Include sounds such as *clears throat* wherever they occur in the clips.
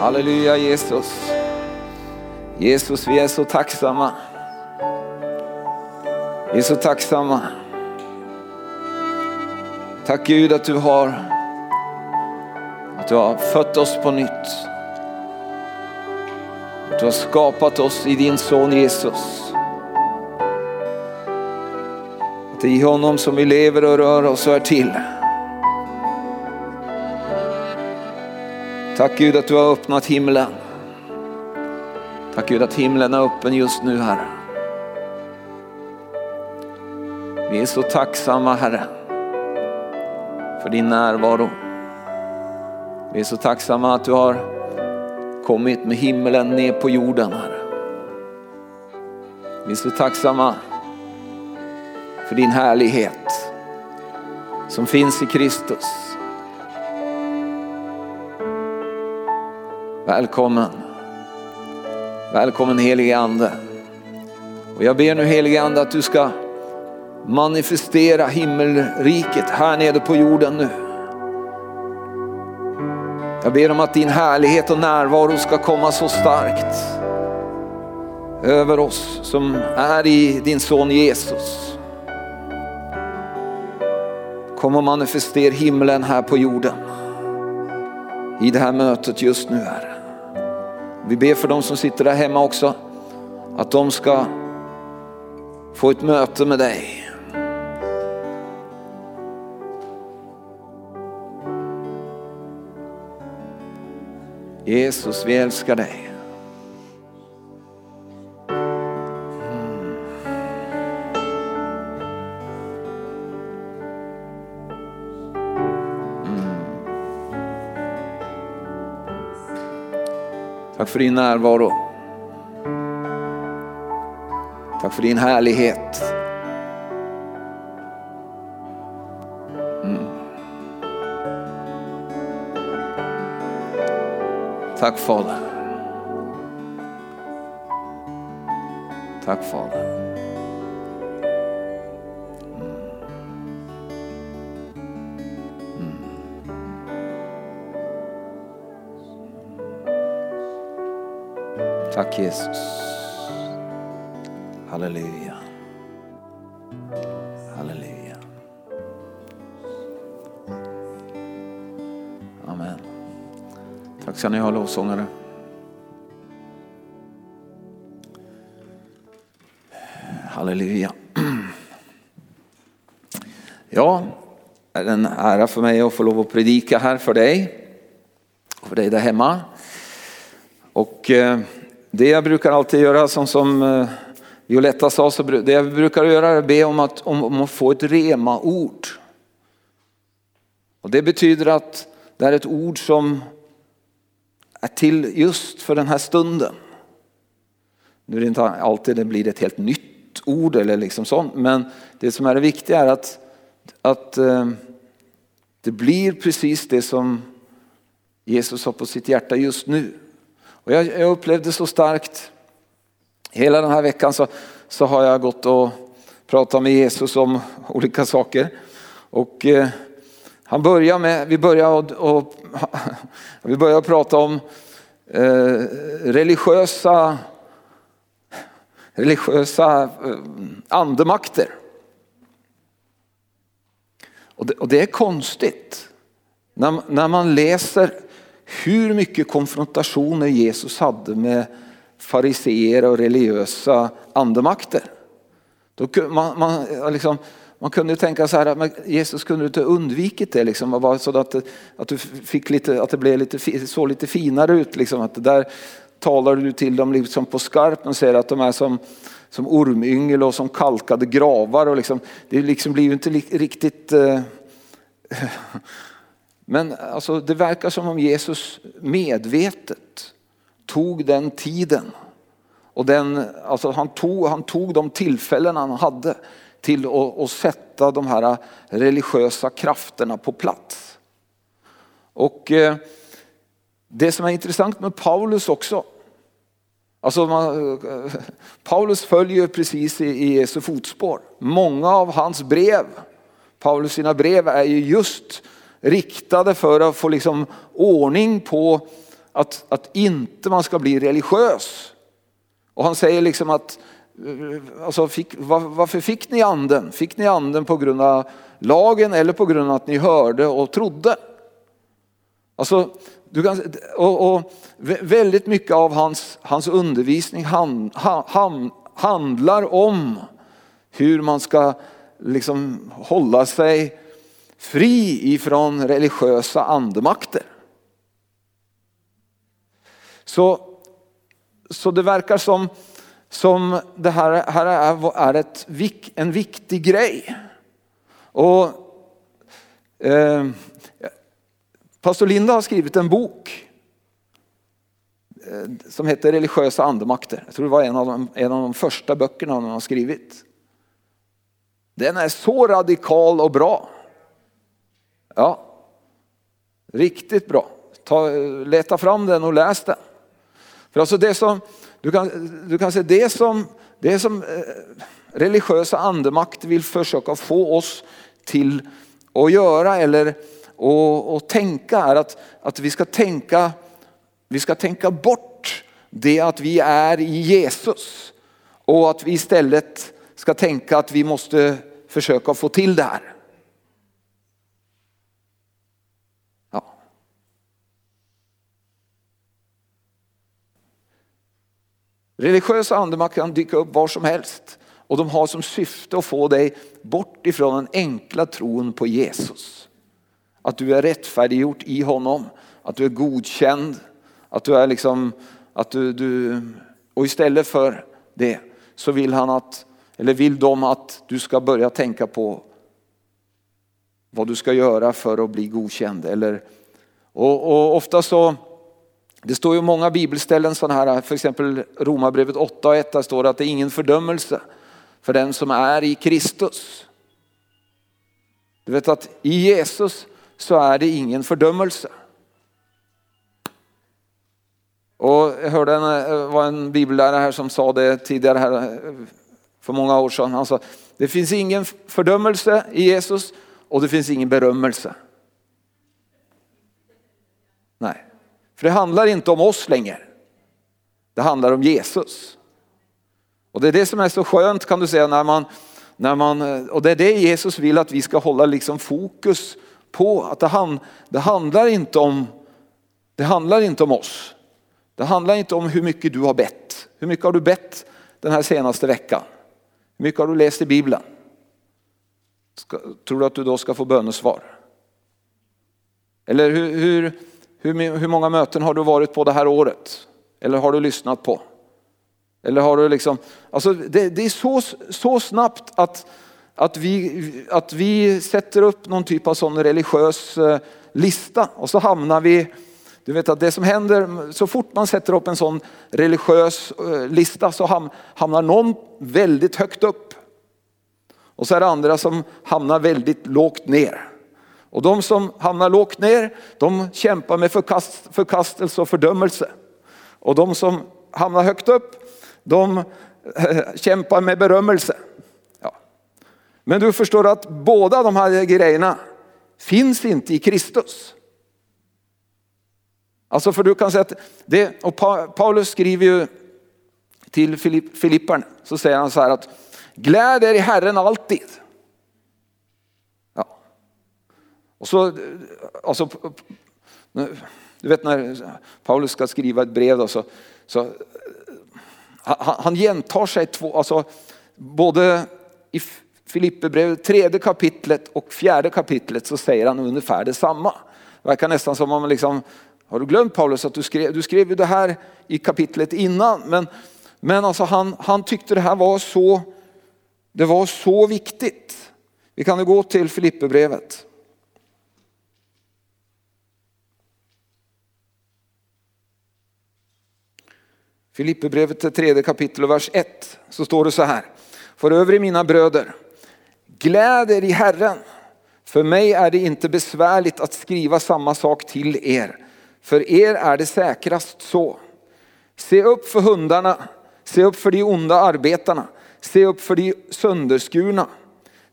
Halleluja Jesus. Jesus, vi är så tacksamma. Vi är så tacksamma. Tack Gud att du har, att du har fött oss på nytt. Att du har skapat oss i din son Jesus. Att det är i honom som vi lever och rör oss och är till. Tack Gud att du har öppnat himlen. Tack Gud att himlen är öppen just nu Herre. Vi är så tacksamma Herre för din närvaro. Vi är så tacksamma att du har kommit med himlen ner på jorden Herre. Vi är så tacksamma för din härlighet som finns i Kristus. Välkommen. Välkommen helige Ande. Och jag ber nu helige Ande att du ska manifestera himmelriket här nere på jorden nu. Jag ber om att din härlighet och närvaro ska komma så starkt över oss som är i din son Jesus. Kom och manifestera himlen här på jorden i det här mötet just nu Herre. Vi ber för de som sitter där hemma också, att de ska få ett möte med dig. Jesus, vi älskar dig. Tack för din närvaro. Tack för din härlighet. Mm. Tack Fader. Tack Fader. Tack Jesus. Halleluja. Halleluja. Amen. Tack ska ni ha lovsångare. Halleluja. Ja, det är en ära för mig att få lov att predika här för dig och för dig där hemma. Och eh, det jag brukar alltid göra, som, som eh, Violetta sa, så det jag brukar göra är att be om att, om, om att få ett rema-ord. Och det betyder att det är ett ord som är till just för den här stunden. Nu är det inte alltid det blir ett helt nytt ord eller liksom sånt, men det som är det viktiga är att, att eh, det blir precis det som Jesus har på sitt hjärta just nu. Och jag, jag upplevde så starkt, hela den här veckan så, så har jag gått och pratat med Jesus om olika saker. Och eh, han börjar med, vi börjar, och, och, *laughs* vi börjar prata om eh, religiösa, religiösa eh, andemakter. Och det, och det är konstigt när, när man läser hur mycket konfrontationer Jesus hade med fariseer och religiösa andemakter. Då, man, man, liksom, man kunde tänka så här att Jesus kunde inte undvikit det liksom, så att, att, du fick lite, att det blev lite, såg lite finare ut. Liksom, att där talar du till dem liksom på skarpen och säger att de är som, som ormyngel och som kalkade gravar. Och liksom, det liksom blir ju inte riktigt eh, men alltså, det verkar som om Jesus medvetet tog den tiden. Och den, alltså han, tog, han tog de tillfällen han hade till att, att sätta de här religiösa krafterna på plats. Och eh, det som är intressant med Paulus också, alltså man, eh, Paulus följer precis i, i Jesu fotspår. Många av hans brev, Paulus sina brev är ju just riktade för att få liksom ordning på att, att inte man ska bli religiös. Och han säger liksom att eh, alltså fick, var, varför fick ni anden? Fick ni anden på grund av lagen eller på grund av att ni hörde och trodde? Alltså, du kan, och, och väldigt mycket av hans, hans undervisning han, han, handlar om hur man ska liksom hålla sig fri ifrån religiösa andemakter. Så, så det verkar som, som det här, här är, är ett, en viktig grej. Och eh, Pastor Linda har skrivit en bok eh, som heter Religiösa andemakter. Jag tror det var en av de, en av de första böckerna hon har skrivit. Den är så radikal och bra. Ja, riktigt bra. Ta, leta fram den och läs den. För alltså det som, du kan, du kan se det som, det som eh, religiösa andemakt vill försöka få oss till att göra eller och, och tänka är att, att vi, ska tänka, vi ska tänka bort det att vi är i Jesus och att vi istället ska tänka att vi måste försöka få till det här. Religiösa andemakt kan dyka upp var som helst och de har som syfte att få dig bort ifrån den enkla tron på Jesus. Att du är rättfärdiggjort i honom, att du är godkänd, att du är liksom, att du, du och istället för det så vill han att, eller vill de att du ska börja tänka på vad du ska göra för att bli godkänd. Eller, och, och ofta så, det står ju många bibelställen sådana här, för exempel Romarbrevet 8 och 1, där står det att det är ingen fördömelse för den som är i Kristus. Du vet att i Jesus så är det ingen fördömelse. Och jag hörde en, eh, var en bibellärare här som sa det tidigare här eh, för många år sedan. Han sa, det finns ingen fördömelse i Jesus och det finns ingen berömmelse. Nej, för det handlar inte om oss längre. Det handlar om Jesus. Och det är det som är så skönt kan du säga när man, när man och det är det Jesus vill att vi ska hålla liksom fokus på att det, hand, det, handlar inte om, det handlar inte om oss. Det handlar inte om hur mycket du har bett. Hur mycket har du bett den här senaste veckan? Hur mycket har du läst i Bibeln? Ska, tror du att du då ska få bönesvar? Eller hur, hur, hur, hur många möten har du varit på det här året? Eller har du lyssnat på? Eller har du liksom, alltså det, det är så, så snabbt att att vi, att vi sätter upp någon typ av sån religiös eh, lista och så hamnar vi, du vet att det som händer så fort man sätter upp en sån religiös eh, lista så hamnar någon väldigt högt upp. Och så är det andra som hamnar väldigt lågt ner. Och de som hamnar lågt ner, de kämpar med förkast, förkastelse och fördömelse. Och de som hamnar högt upp, de eh, kämpar med berömmelse. Men du förstår att båda de här grejerna finns inte i Kristus. Alltså för du kan säga att det, och Paulus skriver ju till Filipparna så säger han så här att gläd er i Herren alltid. Ja. Och så, eh, alltså, du vet när Paulus ska skriva ett brev då, så, så eh, han, han gentar sig två, alltså både i Filipperbrevet tredje kapitlet och fjärde kapitlet så säger han ungefär detsamma. Det verkar nästan som om liksom, har du glömt Paulus att du skrev, du skrev ju det här i kapitlet innan. Men, men alltså han, han tyckte det här var så, det var så viktigt. Vi kan nu gå till Filipperbrevet. Filipperbrevet tredje kapitel och vers 1 så står det så här. För över mina bröder Gläd er i Herren. För mig är det inte besvärligt att skriva samma sak till er. För er är det säkrast så. Se upp för hundarna, se upp för de onda arbetarna, se upp för de sönderskurna.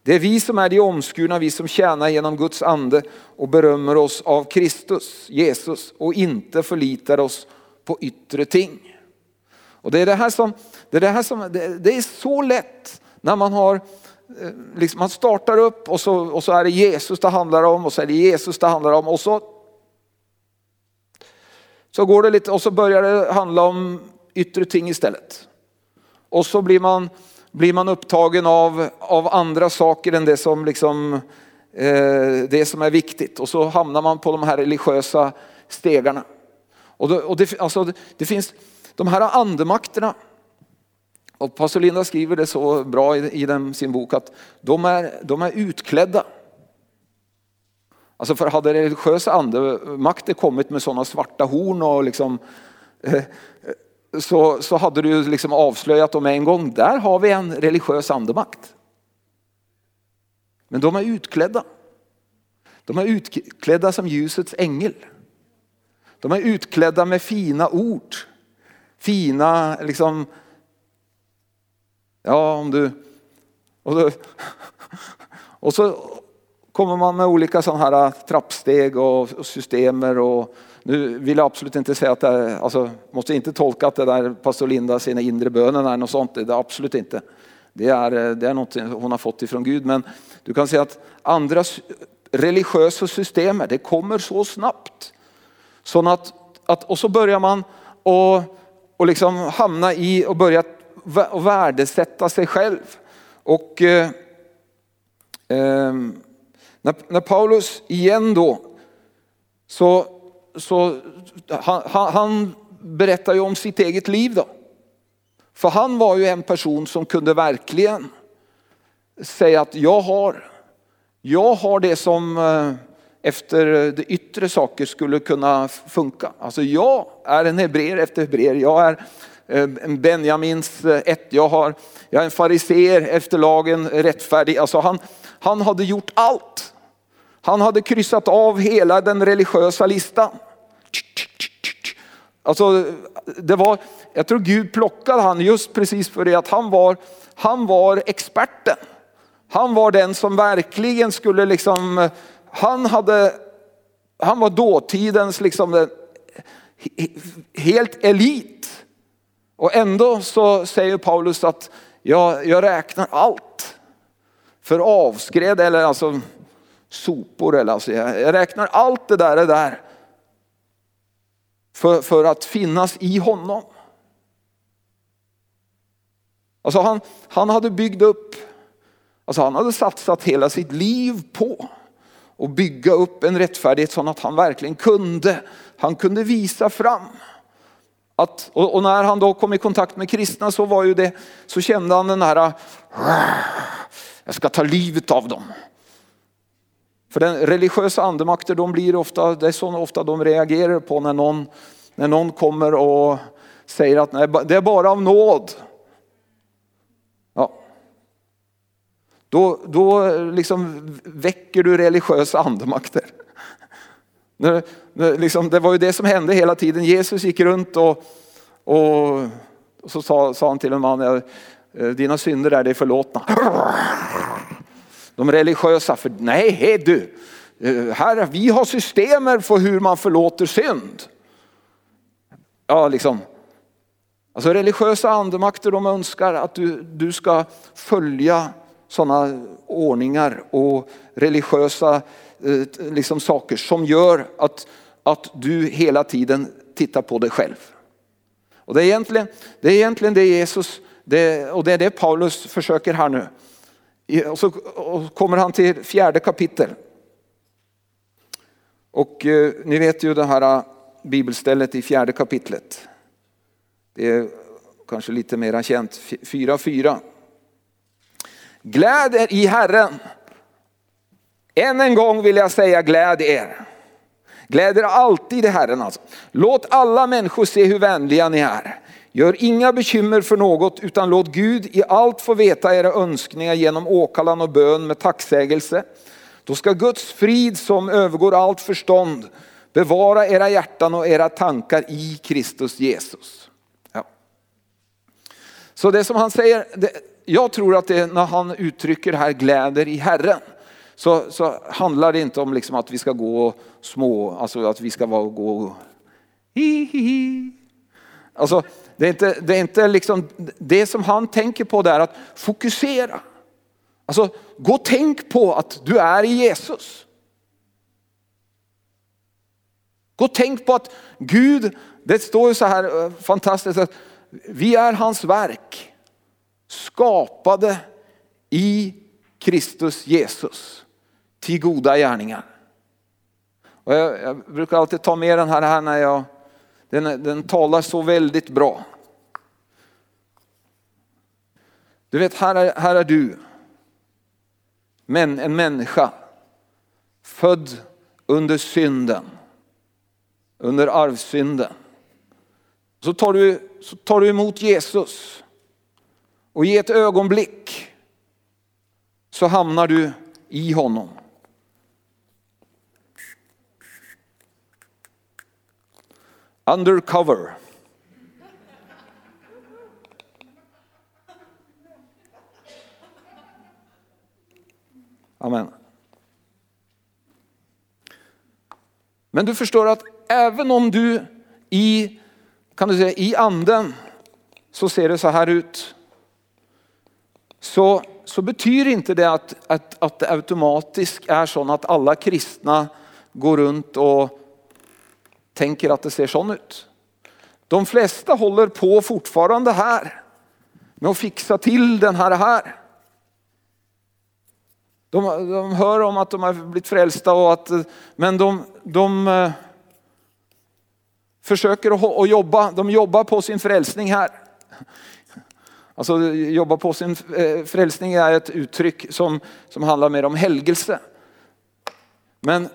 Det är vi som är de omskurna, vi som tjänar genom Guds ande och berömmer oss av Kristus, Jesus och inte förlitar oss på yttre ting. Och det är det här som, det är, det här som, det, det är så lätt när man har eh, Liksom man startar upp och så, och så är det Jesus det handlar om och så är det Jesus det handlar om och så så går det lite och så börjar det handla om yttre ting istället. Och så blir man, blir man upptagen av, av andra saker än det som, liksom, eh, det som är viktigt. Och så hamnar man på de här religiösa stegarna. Och, då, och det, alltså, det finns de här andemakterna. Och pastor Linda skriver det så bra i, i den, sin bok att de är, de är utklädda. Alltså för hade religiösa andemakter kommit med sådana svarta horn och liksom, eh, så, så hade du liksom avslöjat dem en gång. Där har vi en religiös andemakt. Men de är utklädda. De är utklädda som ljusets ängel. De är utklädda med fina ord. Fina, liksom, ja om du, och, då, *laughs* och så kommer man med olika sådana här äh, trappsteg och systemer och nu vill jag absolut inte säga att det är, alltså, måste inte tolka att det där pastor Linda sina inre bönen är något sånt, det är absolut inte. Det är, äh, det är något hon har fått ifrån Gud men du kan säga att andra religiösa system, det kommer så snabbt. Så att, att, och så börjar man och, och liksom hamna i och börja värdesätta sig själv. Och eh, eh, när, när Paulus igen då, så, så han, han berättar ju om sitt eget liv då. För han var ju en person som kunde verkligen säga att jag har, jag har det som eh, efter det yttre saker skulle kunna funka. Alltså jag är en hebreer efter hebreer. Jag är eh, en Benjamins eh, ett. Jag, har, jag är en fariseer efter lagen rättfärdig. Alltså han, han hade gjort allt. Han hade kryssat av hela den religiösa listan. Alltså, det var, jag tror Gud plockade han just precis för det att han var, han var experten. Han var den som verkligen skulle liksom, eh, han hade, han var dåtidens liksom eh, helt elit. Och ändå så säger Paulus att jag, jag räknar allt för avskred eller alltså sopor. Eller alltså jag räknar allt det där, det där för, för att finnas i honom. Alltså han, han hade byggt upp, alltså han hade satsat hela sitt liv på och bygga upp en rättfärdighet så att han verkligen kunde, han kunde visa fram. Att, och, när han då kom i kontakt med kristna så var ju det, så kände han den här, jag ska ta livet av dem. För den religiösa andemakter, de blir ofta, det är så ofta de reagerar på när någon, när någon kommer och säger att nej, det är bara av nåd. Då, då liksom väcker du religiösa andemakter. Liksom, det var ju det som hände hela tiden. Jesus gick runt och, och, och så sa, sa, han till en man, eh, dina synder är dig förlåtna. De religiösa, för nej hej du, eh, herre vi har systemer för hur man förlåter synd. Ja, liksom. Alltså religiösa andemakter de önskar att du, du ska följa sådana ordningar och religiösa eh, liksom saker som gör att, att du hela tiden tittar på dig själv. Och det är egentligen det, är egentligen det Jesus, det, och det är det Paulus försöker här nu. Och så kommer han till fjärde kapitel. Och eh, ni vet ju det här eh, bibelstället i fjärde kapitlet. Det är kanske lite mera känt, 4.4. Gläd er i Herren. Än en gång vill jag säga gläd er. Gläd er alltid i Herren alltså. Låt alla människor se hur vänliga ni är. Gör inga bekymmer för något utan låt Gud i allt få veta era önskningar genom åkallan och bön med tacksägelse. Då ska Guds frid som övergår allt förstånd bevara era hjärtan och era tankar i Kristus Jesus. Ja. Så det som han säger, det, jag tror att det, när han uttrycker här gläder i Herren så, så handlar det inte om liksom att vi ska gå små, alltså att vi ska vara, gå hi, hi, hi. Alltså, det är inte, det är inte liksom, det som han tänker på där att fokusera. Alltså gå och tänk på att du är i Jesus. Gå och tänk på att Gud, det står ju så här eh, fantastiskt att vi är hans verk. Skapade i Kristus Jesus till goda gärningar. Och jag, jag brukar alltid ta med den här, här när jag, den, den talar så väldigt bra. Du vet, här är, här är du, men en människa född under synden, under arvsynden. Så tar du, så tar du emot Jesus och i ett ögonblick så hamnar du i honom. Undercover. Amen. Men du förstår att även om du i, kan du säga, i anden så ser det så här ut. Så, så betyder inte det att, att, att det automatiskt är så att alla kristna går runt och tänker att det ser sån ut. De flesta håller på fortfarande här med att fixa till den här här. De, de hör om att de har blivit frälsta och att, men de, de eh, försöker att jobba, de jobbar på sin frälsning här. Alltså jobba på sin eh, frälsning är ett uttryck som, som handlar mer om helgelse. Men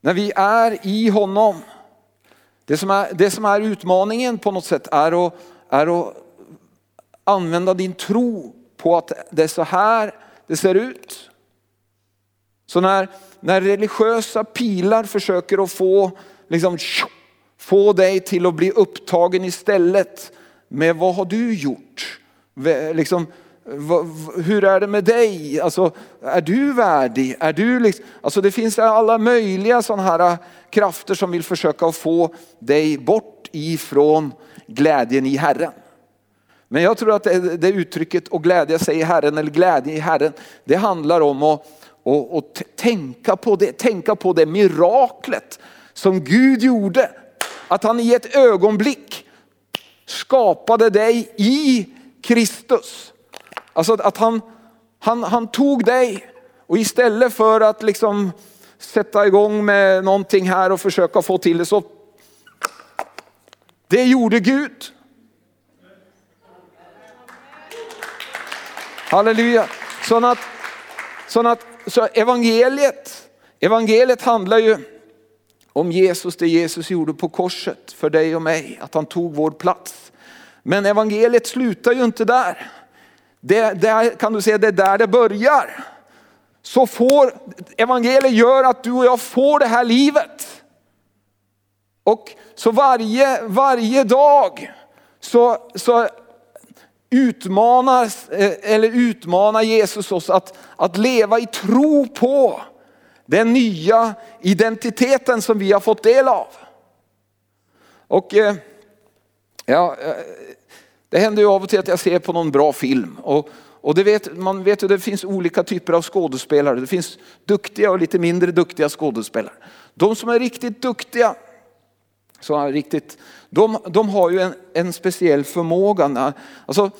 när vi är i honom, det som är, det som är utmaningen på något sätt är att, är att använda din tro på att det är så här det ser ut. Så när, när religiösa pilar försöker att få, liksom, få dig till att bli upptagen istället med vad har du gjort? Liksom, hur är det med dig? Alltså, är du värdig? Är du liksom, alltså det finns alla möjliga sådana här äh, krafter som vill försöka få dig bort ifrån glädjen i Herren. Men jag tror att det, det uttrycket och glädja sig i Herren eller glädje i Herren, det handlar om att, att, att tänka, på det, tänka på det miraklet som Gud gjorde. Att han i ett ögonblick skapade dig i Kristus. Alltså att han, han, han tog dig och istället för att liksom sätta igång med någonting här och försöka få till det så det gjorde Gud. Halleluja. Så att, så att så evangeliet, evangeliet handlar ju om Jesus, det Jesus gjorde på korset för dig och mig, att han tog vår plats. Men evangeliet slutar ju inte där. Det, det, kan du säga, det är där det börjar. Så får, evangeliet gör att du och jag får det här livet. Och så varje, varje dag så, så utmanar, eh, eller utmanar Jesus oss att, att leva i tro på den nya identiteten som vi har fått del av. Och eh, ja, eh, det händer ju av och till att jag ser på någon bra film. Och, och det vet, man vet ju det finns olika typer av skådespelare. Det finns duktiga och lite mindre duktiga skådespelare. De som är riktigt duktiga, så är riktigt, de, de har ju en, en speciell förmåga. Alltså,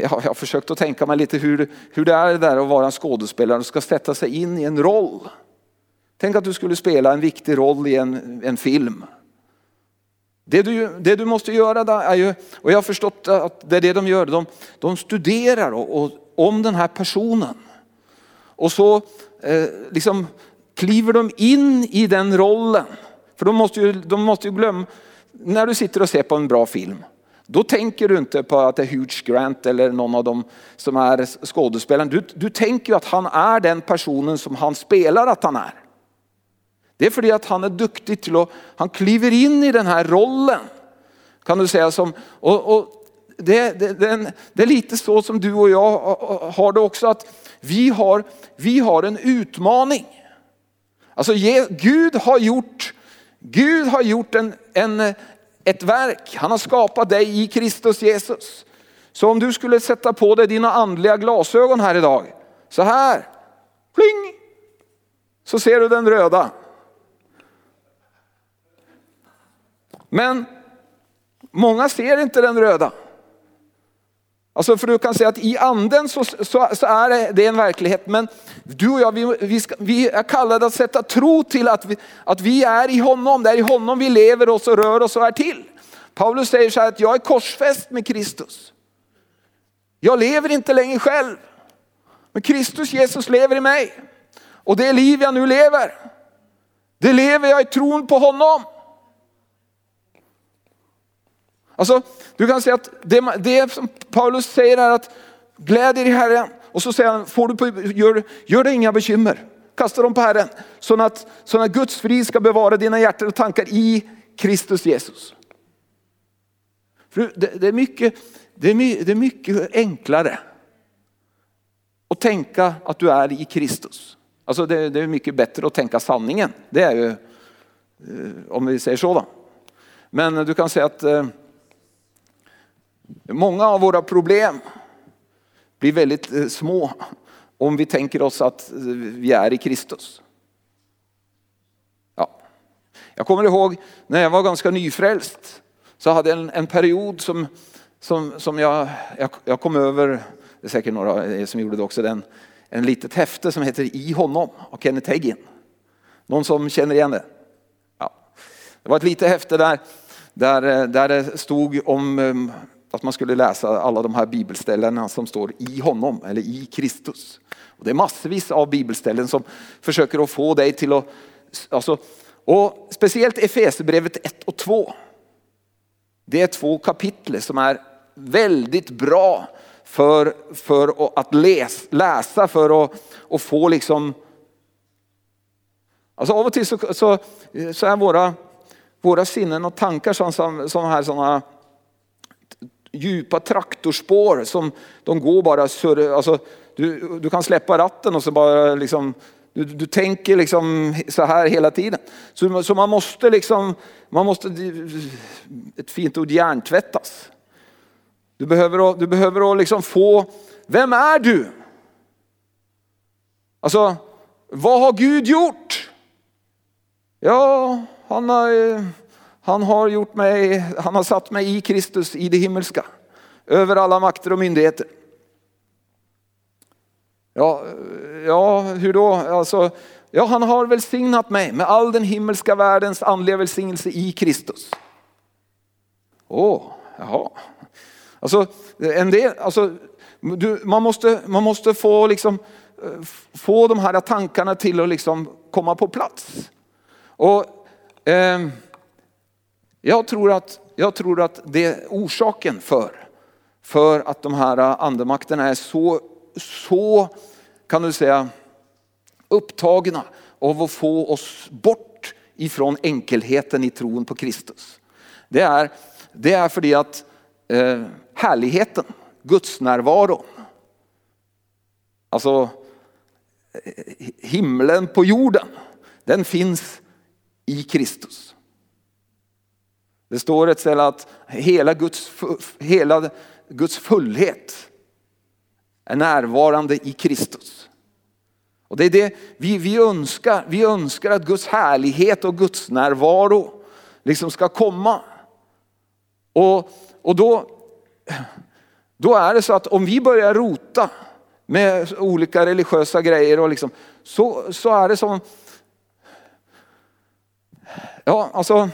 jag har försökt att tänka mig lite hur, hur det är där att vara en skådespelare och ska sätta sig in i en roll. Tänk att du skulle spela en viktig roll i en, en film. Det du, det du måste göra där är ju, och jag har förstått att det är det de gör, de, de studerar och, och, om den här personen. Och så eh, liksom kliver de in i den rollen. För de måste ju, de måste ju glömma, när du sitter och ser på en bra film, då tänker du inte på att det är Hugh Grant eller någon av dem som är skådespelaren. Du, du tänker att han är den personen som han spelar att han är. Det är för att han är duktig till att, han kliver in i den här rollen. Kan du säga som, och, och det, det, det, det är lite så som du och jag har det också, att vi har, vi har en utmaning. Alltså Gud har gjort, Gud har gjort en, en, ett verk, han har skapat dig i Kristus Jesus. Så om du skulle sätta på dig dina andliga glasögon här idag, så här, pling, så ser du den röda. Men många ser inte den röda. Alltså för du kan säga att i anden så, så, så är det, det är en verklighet. Men du och jag, vi, vi, ska, vi, är kallade att sätta tro till att vi, att vi är i honom. Det är i honom vi lever oss och rör oss och är till. Paulus säger så här att jag är korsfäst med Kristus. Jag lever inte längre själv. Men Kristus Jesus lever i mig. Och det liv jag nu lever, det lever jag i tron på honom. Alltså, du kan säga att det, det som Paulus säger är att gläd er i Herren. Och så säger han, får du på, gör, gör dig inga bekymmer. Kasta dem på Herren. Så att, så att Guds frid ska bevara dina hjärtan och tankar i Kristus Jesus. För det, det, är mycket, det, är, det är mycket enklare att tänka att du är i Kristus. Alltså det, det är mycket bättre att tänka sanningen. Det är ju, eh, om vi säger så då. Men du kan säga att eh, Många av våra problem blir väldigt eh, små om vi tänker oss att eh, vi är i Kristus. Ja. Jag kommer ihåg när jag var ganska nyfrälst så hade jag en, en period som, som, som jag, jag, jag, kom över, det är säkert några eh, som gjorde det också, den, en litet häfte som heter I honom av Kenneth Hagin. Någon som känner igen det? Ja. Det var ett litet häfte där, där, där det stod om ehm, att man skulle läsa alla de här bibelställena som står i honom eller i Kristus. Och det är massvis av bibelställen som försöker att få dig till att, alltså, och speciellt Efesierbrevet 1 och 2. Det är två kapitel som är väldigt bra för, för att läs, läsa, för att, att få liksom Alltså av och till så, så, så är våra, våra sinnen och tankar som, som, som här sådana djupa traktorspår som de går bara surr, alltså, du, du kan släppa ratten och så bara liksom du, du tänker liksom så här hela tiden. Så, så man måste liksom, man måste, ett fint ord, hjärntvättas. Du behöver, du behöver liksom få, vem är du? Alltså, vad har Gud gjort? Ja, han har eh, han har gjort mig, han har satt mig i Kristus i det himmelska. Över alla makter och myndigheter. Ja, ja hur då? Alltså, ja, han har välsignat mig med all den himmelska världens andliga välsignelse i Kristus. Åh, oh, jaha. Alltså, en del, alltså, du, man, måste, man måste få, liksom, eh, få de här tankarna till att liksom komma på plats. Och... Eh, jag tror att, jag tror att det är orsaken för, för att de här äh, andemakterna är så, så kan du säga upptagna av att få oss bort ifrån enkelheten i tron på Kristus. Det är, det är för att eh, härligheten, Guds närvaro, alltså äh, himlen på jorden, den finns i Kristus. Det står ett ställe att hela Guds, hela Guds fullhet är närvarande i Kristus. Och det är det vi, vi önskar. Vi önskar att Guds härlighet och Guds närvaro liksom ska komma. Och, och då, då är det så att om vi börjar rota med olika religiösa grejer och liksom, så, så är det som, ja alltså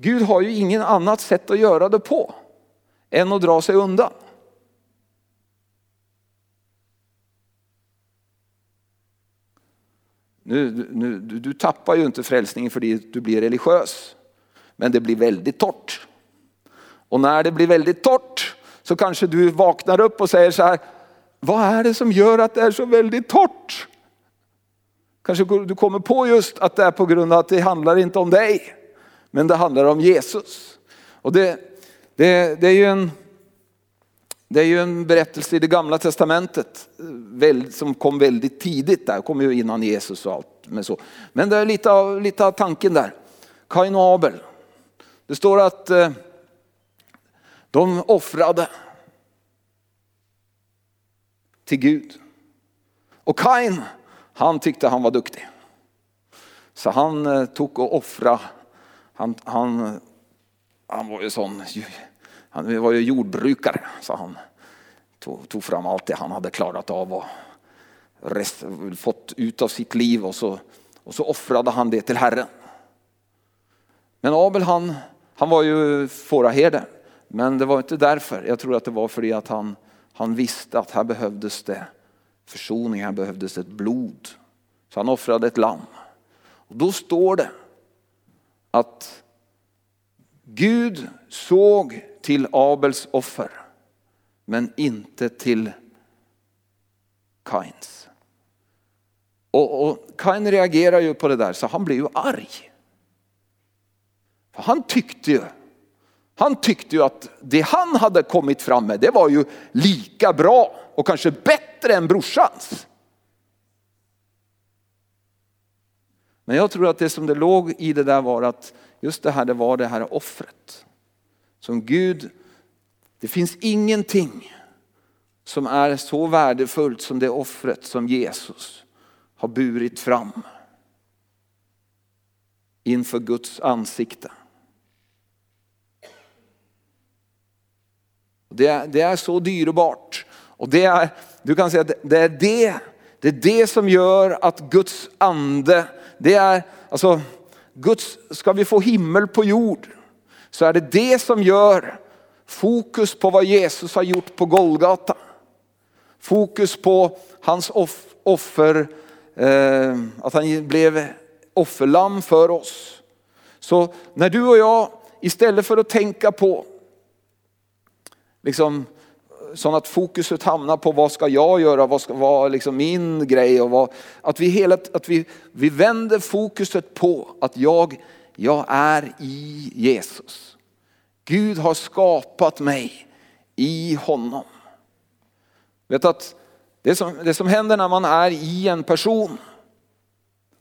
Gud har ju ingen annat sätt att göra det på än att dra sig undan. Nu, nu, du, du tappar ju inte frälsningen för att du blir religiös. Men det blir väldigt torrt. Och när det blir väldigt torrt så kanske du vaknar upp och säger så här, vad är det som gör att det är så väldigt torrt? Kanske du kommer på just att det är på grund av att det handlar inte om dig. Men det handlar om Jesus. Och det, det, det är ju en, Det är ju en berättelse i det gamla testamentet som kom väldigt tidigt där, kom ju innan Jesus och allt. Men, så. men det är lite av, lite av tanken där. Kain och Abel. Det står att eh, de offrade till Gud. Och Kain, han tyckte han var duktig. Så han eh, tog och offrade. Han, han, han var ju sån, han var ju jordbrukare så han tog, tog fram allt det han hade klarat av och rest, fått ut av sitt liv och så, och så offrade han det till Herren. Men Abel han, han var ju fåraherde. Men det var inte därför. Jag tror att det var för att han, han visste att här behövdes det försoning, här behövdes ett blod. Så han offrade ett lamm. Och då står det att Gud såg till Abels offer men inte till Kains. Och, och Kain reagerar ju på det där så han blir ju arg. För han tyckte ju han tyckte ju att det han hade kommit fram med det var ju lika bra och kanske bättre än brorsans. Men jag tror att det som det låg i det där var att just det här det var det här offret. Som Gud, det finns ingenting som är så värdefullt som det offret som Jesus har burit fram inför Guds ansikte. Det är, det är så dyrbart. Och det är, du kan säga att det är det, det är det som gör att Guds ande, det är alltså Guds, ska vi få himmel på jord så är det det som gör fokus på vad Jesus har gjort på Golgata. Fokus på hans offer, eh, att han blev offerlamm för oss. Så när du och jag istället för att tänka på liksom, så att fokuset hamnar på vad ska jag göra, vad ska vara liksom min grej. Och vad, att vi, hela, att vi, vi vänder fokuset på att jag, jag är i Jesus. Gud har skapat mig i honom. Vet att det som, det som händer när man är i en person,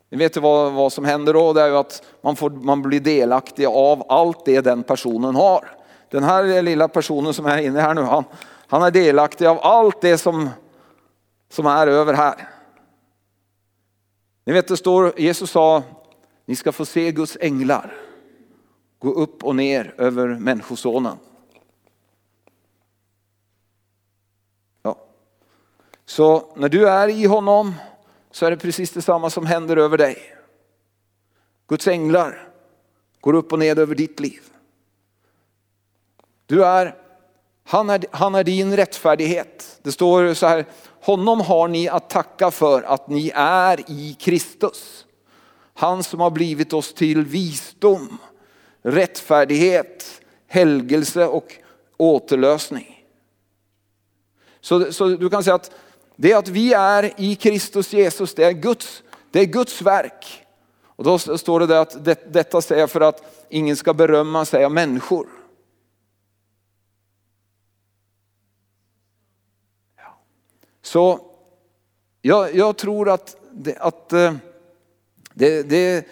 ni vet vad, vad som händer då? Det är ju att man, får, man blir delaktig av allt det den personen har. Den här lilla personen som är inne här nu, han, han är delaktig av allt det som, som är över här. Ni vet det står, Jesus sa, ni ska få se Guds änglar gå upp och ner över människosonen. Ja. Så när du är i honom så är det precis detsamma som händer över dig. Guds änglar går upp och ner över ditt liv. Du är, han, är, han är din rättfärdighet. Det står så här, honom har ni att tacka för att ni är i Kristus. Han som har blivit oss till visdom, rättfärdighet, helgelse och återlösning. Så, så du kan säga att det att vi är i Kristus Jesus, det är Guds, det är Guds verk. Och då står det där att det, detta säger för att ingen ska berömma sig av människor. Så jag, jag tror att, det, att eh, det, det,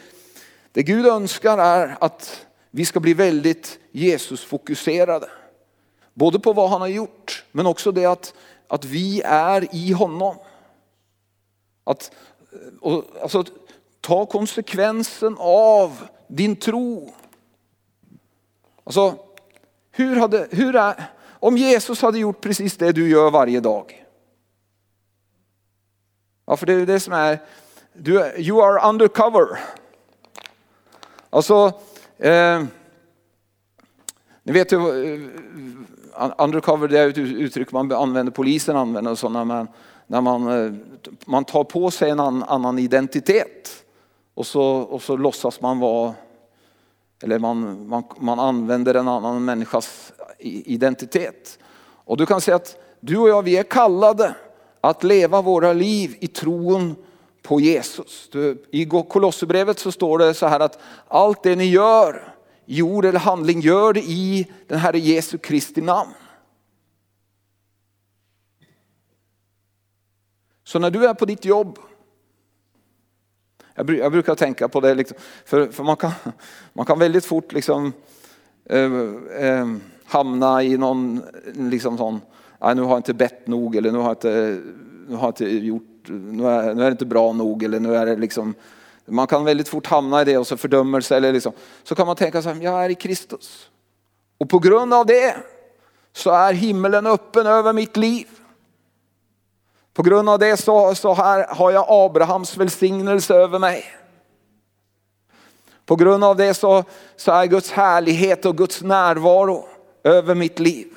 det Gud önskar är att vi ska bli väldigt Jesusfokuserade. Både på vad han har gjort men också det att, att vi är i honom. Att eh, och, alltså, ta konsekvensen av din tro. Alltså, hur hade, hur är, om Jesus hade gjort precis det du gör varje dag. Ja, för det är det som är, du, you are undercover. Alltså, eh, ni vet ju, eh, undercover det är ett uttryck man använder, polisen använder och så när man, när man, man tar på sig en annan identitet och så, och så låtsas man vara, eller man, man, man använder en annan människas identitet. Och du kan säga att du och jag, vi är kallade att leva våra liv i tron på Jesus. I Kolosserbrevet så står det så här att allt det ni gör i ord eller handling, gör det i den här Jesu Kristi namn. Så när du är på ditt jobb, jag, brukar tänka på det, liksom, för, för, man, kan, man kan väldigt fort liksom, eh, eh, hamna i någon liksom sån nu har jag inte bett nog eller nu har jag inte, nu har jag inte gjort, nu är, nu är det inte bra nog eller nu är det liksom, man kan väldigt fort hamna i det och så fördömelse eller liksom, så kan man tänka så här, jag är i Kristus. Och på grund av det så är himmelen öppen över mitt liv. På grund av det så, så här har jag Abrahams välsignelse över mig. På grund av det så, så är Guds härlighet och Guds närvaro över mitt liv.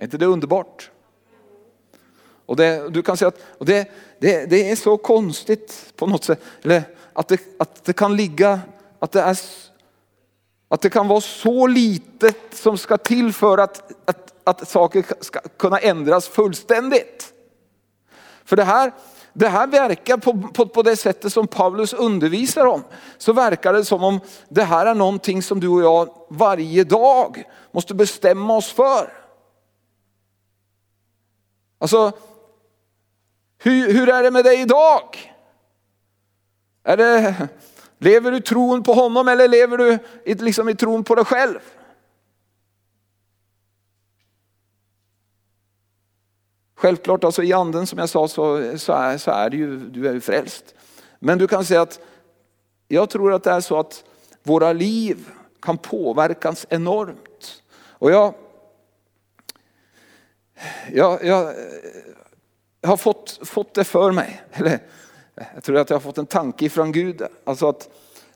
Är inte det underbart? Och det, du kan säga att och det, det, det är så konstigt på något sätt. Eller att, det, att det kan ligga, att det, är, att det kan vara så litet som ska till för att, att, att saker ska kunna ändras fullständigt. För det här, det här verkar på, på, på det sättet som Paulus undervisar om. Så verkar det som om det här är någonting som du och jag varje dag måste bestämma oss för. Alltså, hur, hur är det med dig idag? Är det, lever du tron på honom eller lever du liksom i tron på dig själv? Självklart alltså i anden som jag sa så, så, är, så är det ju, du är ju frälst. Men du kan säga att jag tror att det är så att våra liv kan påverkas enormt. Och jag, jag, jag, jag har fått, fått det för mig. Eller, jag tror att jag har fått en tanke ifrån Gud. Alltså att,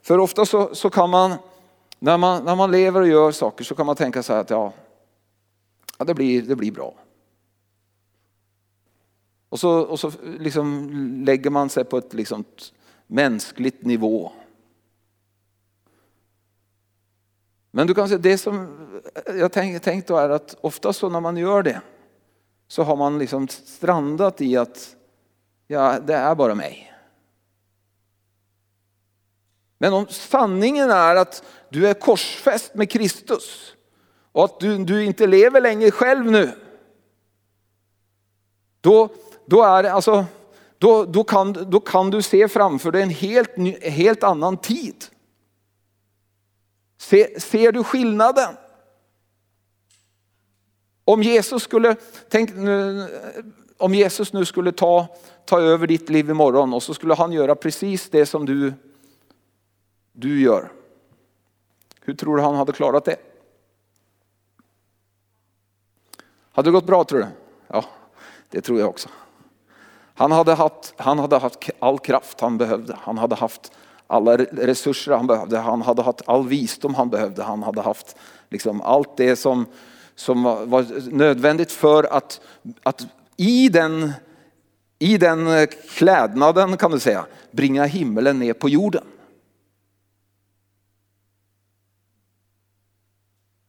för ofta så, så kan man när, man, när man lever och gör saker så kan man tänka så här att ja, ja det, blir, det blir bra. Och så, och så liksom lägger man sig på ett liksom mänskligt nivå. Men du kan säga det som jag tänkt tänk då är att ofta så när man gör det så har man liksom strandat i att ja, det är bara mig. Men om sanningen är att du är korsfäst med Kristus och att du, du inte lever längre själv nu. Då, då, är alltså, då, då, kan, då kan du se framför dig en helt, ny, helt annan tid. Se, ser du skillnaden? Om Jesus skulle, tänk nu, om Jesus nu skulle ta, ta över ditt liv imorgon och så skulle han göra precis det som du, du gör. Hur tror du han hade klarat det? Hade det gått bra tror du? Ja, det tror jag också. Han hade, haft, han hade haft all kraft han behövde. Han hade haft alla resurser han behövde. Han hade haft all visdom han behövde. Han hade haft liksom allt det som, som var nödvändigt för att, att i, den, i den klädnaden kan du säga bringa himmelen ner på jorden.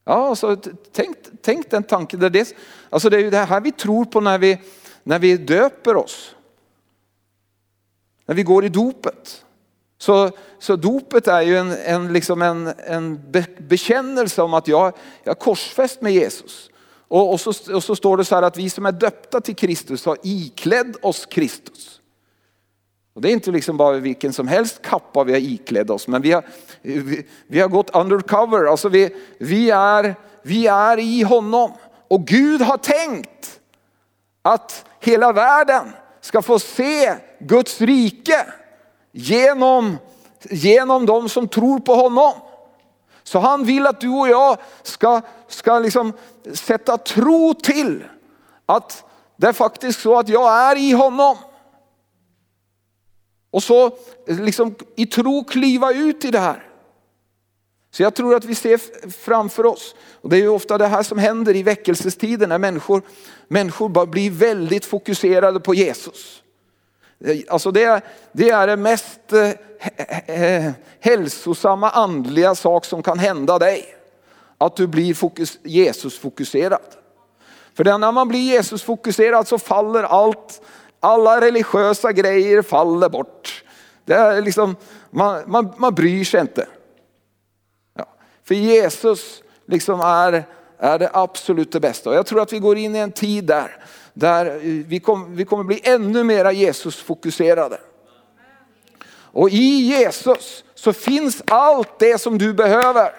Ja, alltså, tänk, tänk den tanken. Det är, det, alltså det är ju det här vi tror på när vi, när vi döper oss. När vi går i dopet. Så, så dopet är ju en, en, liksom en, en bekännelse om att jag, jag är korsfäst med Jesus. Och, och, så, och så står det så här att vi som är döpta till Kristus har iklädd oss Kristus. Och det är inte liksom bara vilken som helst kappa vi har iklädd oss, men vi har, vi, vi har gått undercover. Alltså vi, vi, är, vi är i honom. Och Gud har tänkt att hela världen ska få se Guds rike genom, genom de som tror på honom. Så han vill att du och jag ska, ska liksom sätta tro till att det är faktiskt så att jag är i honom. Och så liksom i tro kliva ut i det här. Så jag tror att vi ser framför oss, och det är ju ofta det här som händer i väckelsestiden när människor, människor bara blir väldigt fokuserade på Jesus. Eh, alltså det, det är det mest eh, hälsosamma andliga sak som kan hända dig. Att du blir fokus, Jesus fokuserad. För när man blir Jesus fokuserad så faller allt, alla religiösa grejer faller bort. Det är liksom, man, man, man bryr sig inte. Ja. För Jesus liksom är, är det absolut det bästa. Och jag tror att vi går in i en tid där, där eh, vi, kom, vi kommer bli ännu mera Jesus fokuserade. Och i Jesus så finns allt det som du behöver.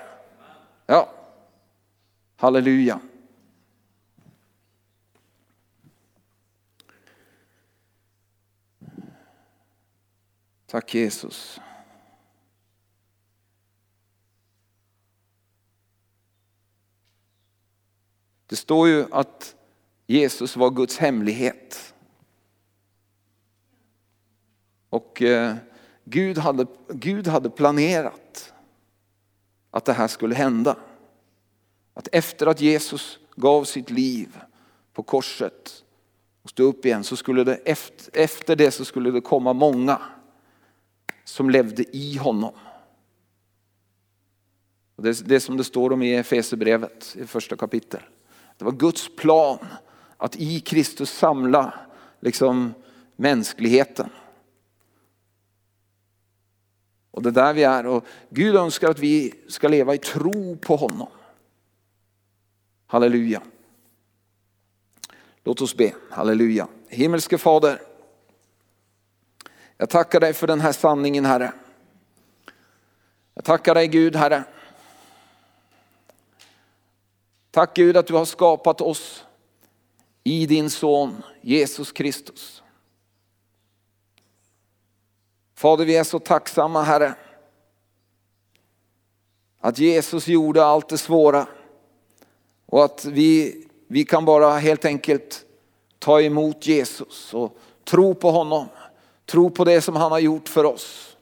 Ja, halleluja. Tack Jesus. Det står ju att Jesus var Guds hemlighet. Och eh, Gud, hade, Gud hade planerat att det här skulle hända. Att efter att Jesus gav sitt liv på korset och stod upp igen så skulle det efter, efter det så skulle det komma många som levde i honom. Och det är det som det står om i Efesierbrevet i första kapitel. Det var Guds plan att i Kristus samla liksom mänskligheten. Och det är där vi är och Gud önskar att vi ska leva i tro på honom. Halleluja. Låt oss be. Halleluja. Himmelske Fader. Jag tackar dig för den här sanningen Herre. Jag tackar dig Gud Herre. Tack Gud att du har skapat oss i din son Jesus Kristus. Fader vi är så tacksamma Herre. Att Jesus gjorde allt det svåra. Och att vi, vi kan bara helt enkelt ta emot Jesus och tro på honom. Tro på det som han har gjort för oss.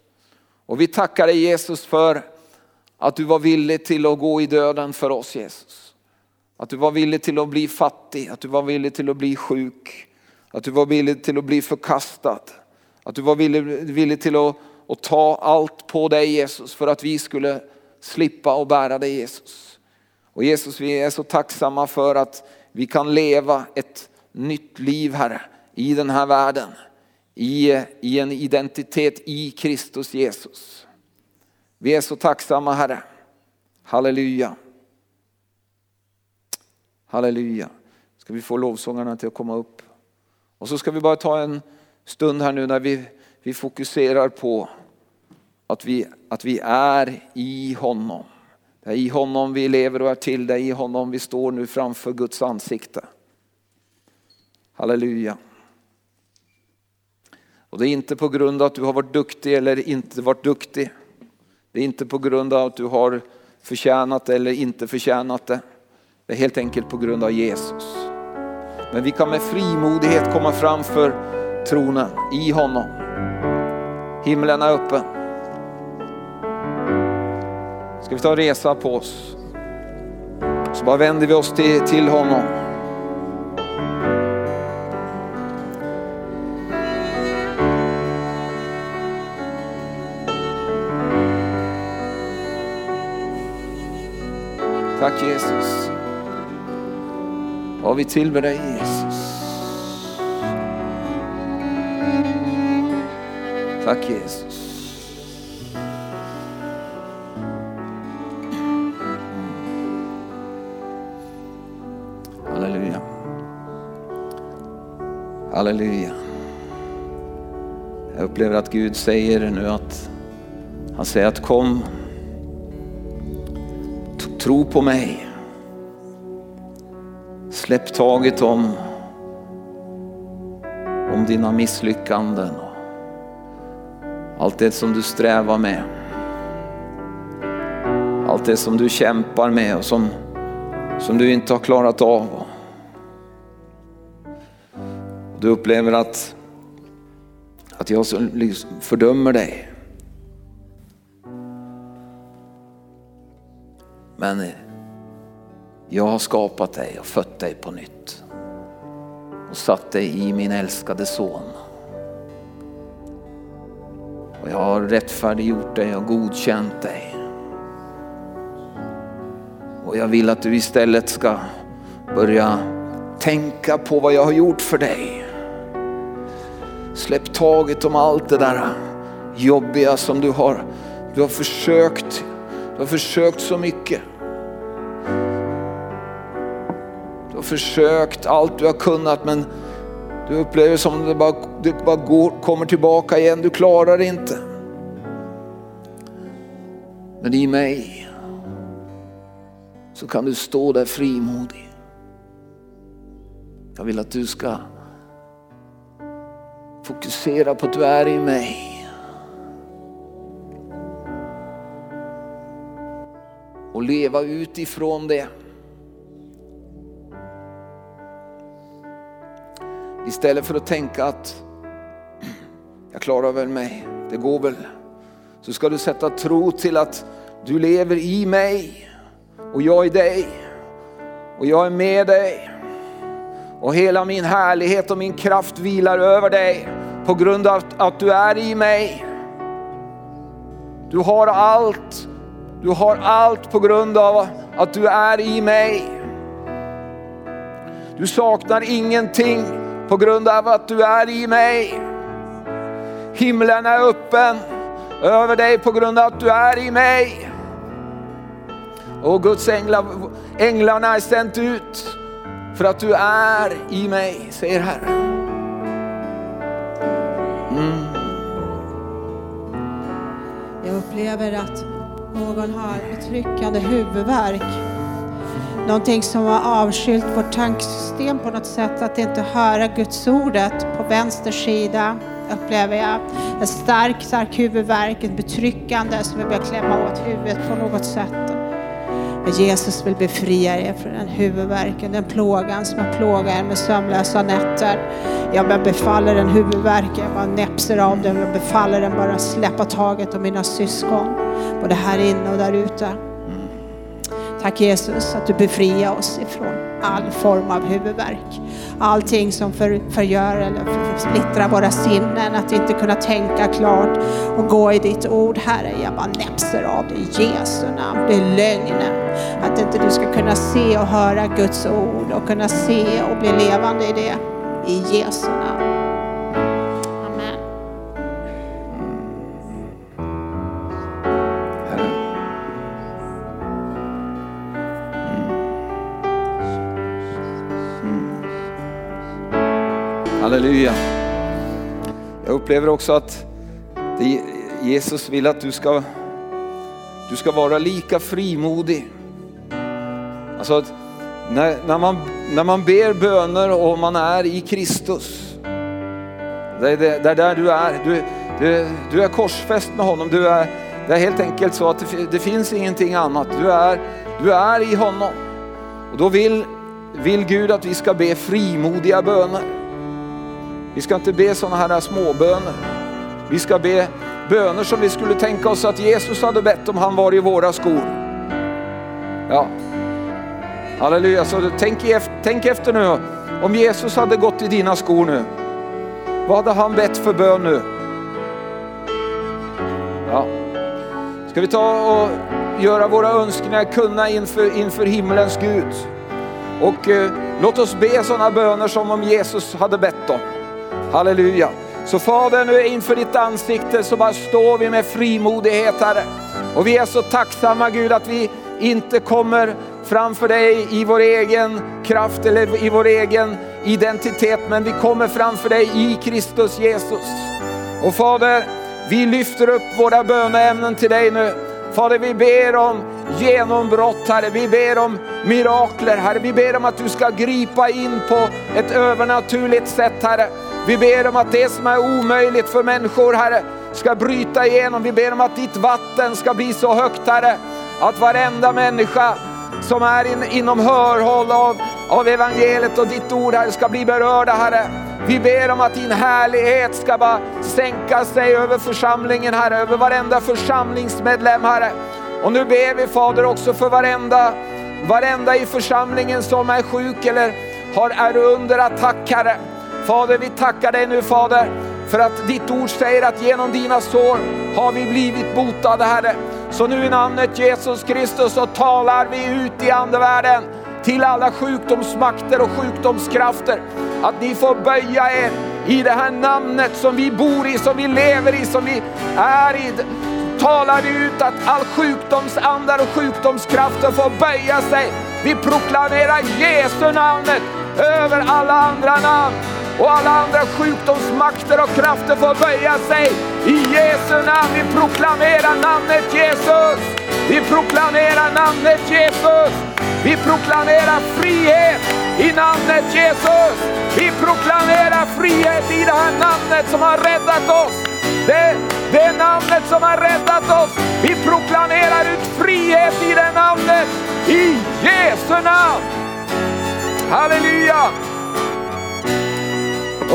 Och vi tackar dig Jesus för att du var villig till att gå i döden för oss Jesus. Att du var villig till att bli fattig, att du var villig till att bli sjuk, att du var villig till att bli förkastad. Att du var villig, villig till att, att ta allt på dig Jesus för att vi skulle slippa och bära dig Jesus. Och Jesus vi är så tacksamma för att vi kan leva ett nytt liv Herre i den här världen i, i en identitet i Kristus Jesus. Vi är så tacksamma Herre. Halleluja. Halleluja. Ska vi få lovsångarna till att komma upp. Och så ska vi bara ta en stund här nu när vi, vi fokuserar på att vi, att vi är i honom. Det är i honom vi lever och är till, det är i honom vi står nu framför Guds ansikte. Halleluja. Och det är inte på grund av att du har varit duktig eller inte varit duktig. Det är inte på grund av att du har förtjänat eller inte förtjänat det. Det är helt enkelt på grund av Jesus. Men vi kan med frimodighet komma framför tronen i honom. Himlen är öppen. Ska vi ta en resa på oss? Så bara vänder vi oss till, till honom. Tack Jesus. Vad vi tillber dig Jesus. Tack Jesus. Halleluja. Halleluja. Jag upplever att Gud säger nu att han säger att kom Tro på mig. Släpp taget om, om dina misslyckanden. och Allt det som du strävar med. Allt det som du kämpar med och som, som du inte har klarat av. Du upplever att, att jag fördömer dig. Men jag har skapat dig och fött dig på nytt och satt dig i min älskade son. Och jag har rättfärdiggjort dig och godkänt dig. Och jag vill att du istället ska börja tänka på vad jag har gjort för dig. Släpp taget om allt det där jobbiga som du har, du har försökt. Du har försökt så mycket. Försökt allt du har kunnat men du upplever som det bara, det bara går, kommer tillbaka igen. Du klarar det inte. Men i mig så kan du stå där frimodig. Jag vill att du ska fokusera på att du är i mig. Och leva utifrån det. Istället för att tänka att jag klarar väl mig, det går väl. Så ska du sätta tro till att du lever i mig och jag i dig. Och jag är med dig. Och hela min härlighet och min kraft vilar över dig på grund av att du är i mig. Du har allt. Du har allt på grund av att du är i mig. Du saknar ingenting på grund av att du är i mig. Himlen är öppen över dig på grund av att du är i mig. Och Guds änglar, änglarna är sänt ut för att du är i mig, säger Herren. Mm. Jag upplever att någon har betryckande huvudvärk. Någonting som har avskilt vårt tanksystem på något sätt, att inte höra Guds ordet på vänster sida upplever jag. En stark, stark huvudvärk, ett betryckande som vill börja klämma åt huvudet på något sätt. Jesus vill befria er från den huvudvärken, den plågan som har plågat er med sömnlösa nätter. Jag befaller den huvudvärken, jag bara näpser av den, jag befaller den bara släppa taget om mina syskon, både här inne och där ute. Tack Jesus att du befriar oss ifrån all form av huvudvärk. Allting som för, förgör eller för, splittrar våra sinnen, att inte kunna tänka klart och gå i ditt ord Herre. Jag bara näpser av det i Jesu namn. Det är lögnen. Att inte du ska kunna se och höra Guds ord och kunna se och bli levande i det. I Jesu namn. Halleluja. Jag upplever också att Jesus vill att du ska, du ska vara lika frimodig. Alltså att när, när, man, när man ber böner och man är i Kristus, det är det, det är där du är. Du, du, du är korsfäst med honom. Du är, det är helt enkelt så att det, det finns ingenting annat. Du är, du är i honom. Och då vill, vill Gud att vi ska be frimodiga böner. Vi ska inte be sådana här småböner. Vi ska be böner som vi skulle tänka oss att Jesus hade bett om han var i våra skor. Ja, halleluja. Så tänk, tänk efter nu, om Jesus hade gått i dina skor nu, vad hade han bett för bön nu? Ja. Ska vi ta och göra våra önskningar kunna inför, inför himlens Gud? Och eh, låt oss be sådana böner som om Jesus hade bett dem. Halleluja. Så Fader, nu inför ditt ansikte så bara står vi med frimodighet Herre. Och vi är så tacksamma Gud att vi inte kommer framför dig i vår egen kraft eller i vår egen identitet, men vi kommer framför dig i Kristus Jesus. Och Fader, vi lyfter upp våra böneämnen till dig nu. Fader, vi ber om genombrott Herre. Vi ber om mirakler Herre. Vi ber om att du ska gripa in på ett övernaturligt sätt Herre. Vi ber om att det som är omöjligt för människor, Herre, ska bryta igenom. Vi ber om att ditt vatten ska bli så högt, Herre, att varenda människa som är in, inom hörhåll av, av evangeliet och ditt ord, Herre, ska bli berörda, Herre. Vi ber om att din härlighet ska bara sänka sig över församlingen, Herre, över varenda församlingsmedlem, Herre. Och nu ber vi Fader också för varenda, varenda i församlingen som är sjuk eller har, är under attack, Herre. Fader, vi tackar dig nu Fader, för att ditt ord säger att genom dina sår har vi blivit botade Herre. Så nu i namnet Jesus Kristus så talar vi ut i andevärlden till alla sjukdomsmakter och sjukdomskrafter. Att ni får böja er i det här namnet som vi bor i, som vi lever i, som vi är i. Talar vi ut att all sjukdomsandar och sjukdomskrafter får böja sig Vi proklamerar Jesu namnet över alla andra namn. Och alla andra sjukdomsmakter och krafter får böja sig. I Jesu namn, vi proklamerar namnet Jesus. Vi proklamerar namnet Jesus. Vi proklamerar frihet i namnet Jesus. Vi proklamerar frihet i det här namnet som har räddat oss. Det, det namnet som har räddat oss. Vi proklamerar ut frihet i det namnet. I Jesu namn. Halleluja!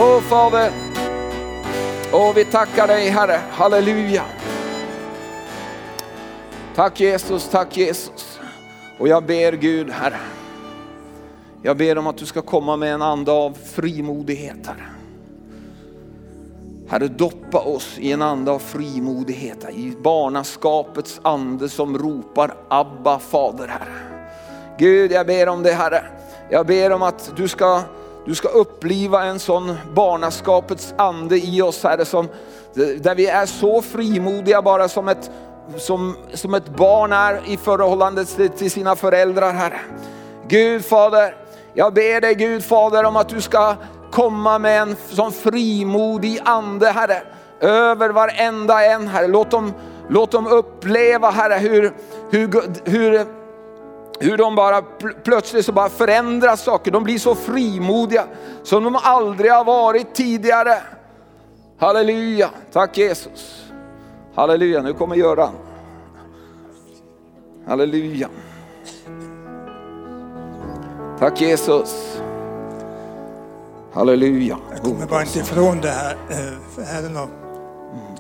Åh Fader, åh vi tackar dig Herre, halleluja. Tack Jesus, tack Jesus. Och jag ber Gud Herre, jag ber om att du ska komma med en ande av frimodighet Herre. Herre, doppa oss i en ande av frimodighet, i barnaskapets ande som ropar Abba Fader Herre. Gud, jag ber om det Herre. Jag ber om att du ska, du ska uppliva en sån barnaskapets ande i oss Herre, som, där vi är så frimodiga bara som ett, som, som ett barn är i förhållande till sina föräldrar Herre. Gud Fader, jag ber dig Gud Fader om att du ska komma med en sån frimodig ande Herre, över varenda en Herre. Låt dem, låt dem uppleva Herre hur, hur, hur, hur de bara plötsligt så bara förändras saker. De blir så frimodiga som de aldrig har varit tidigare. Halleluja, tack Jesus. Halleluja, nu kommer Göran. Halleluja. Tack Jesus. Halleluja. Jag kommer bara inte ifrån det här, för Herren har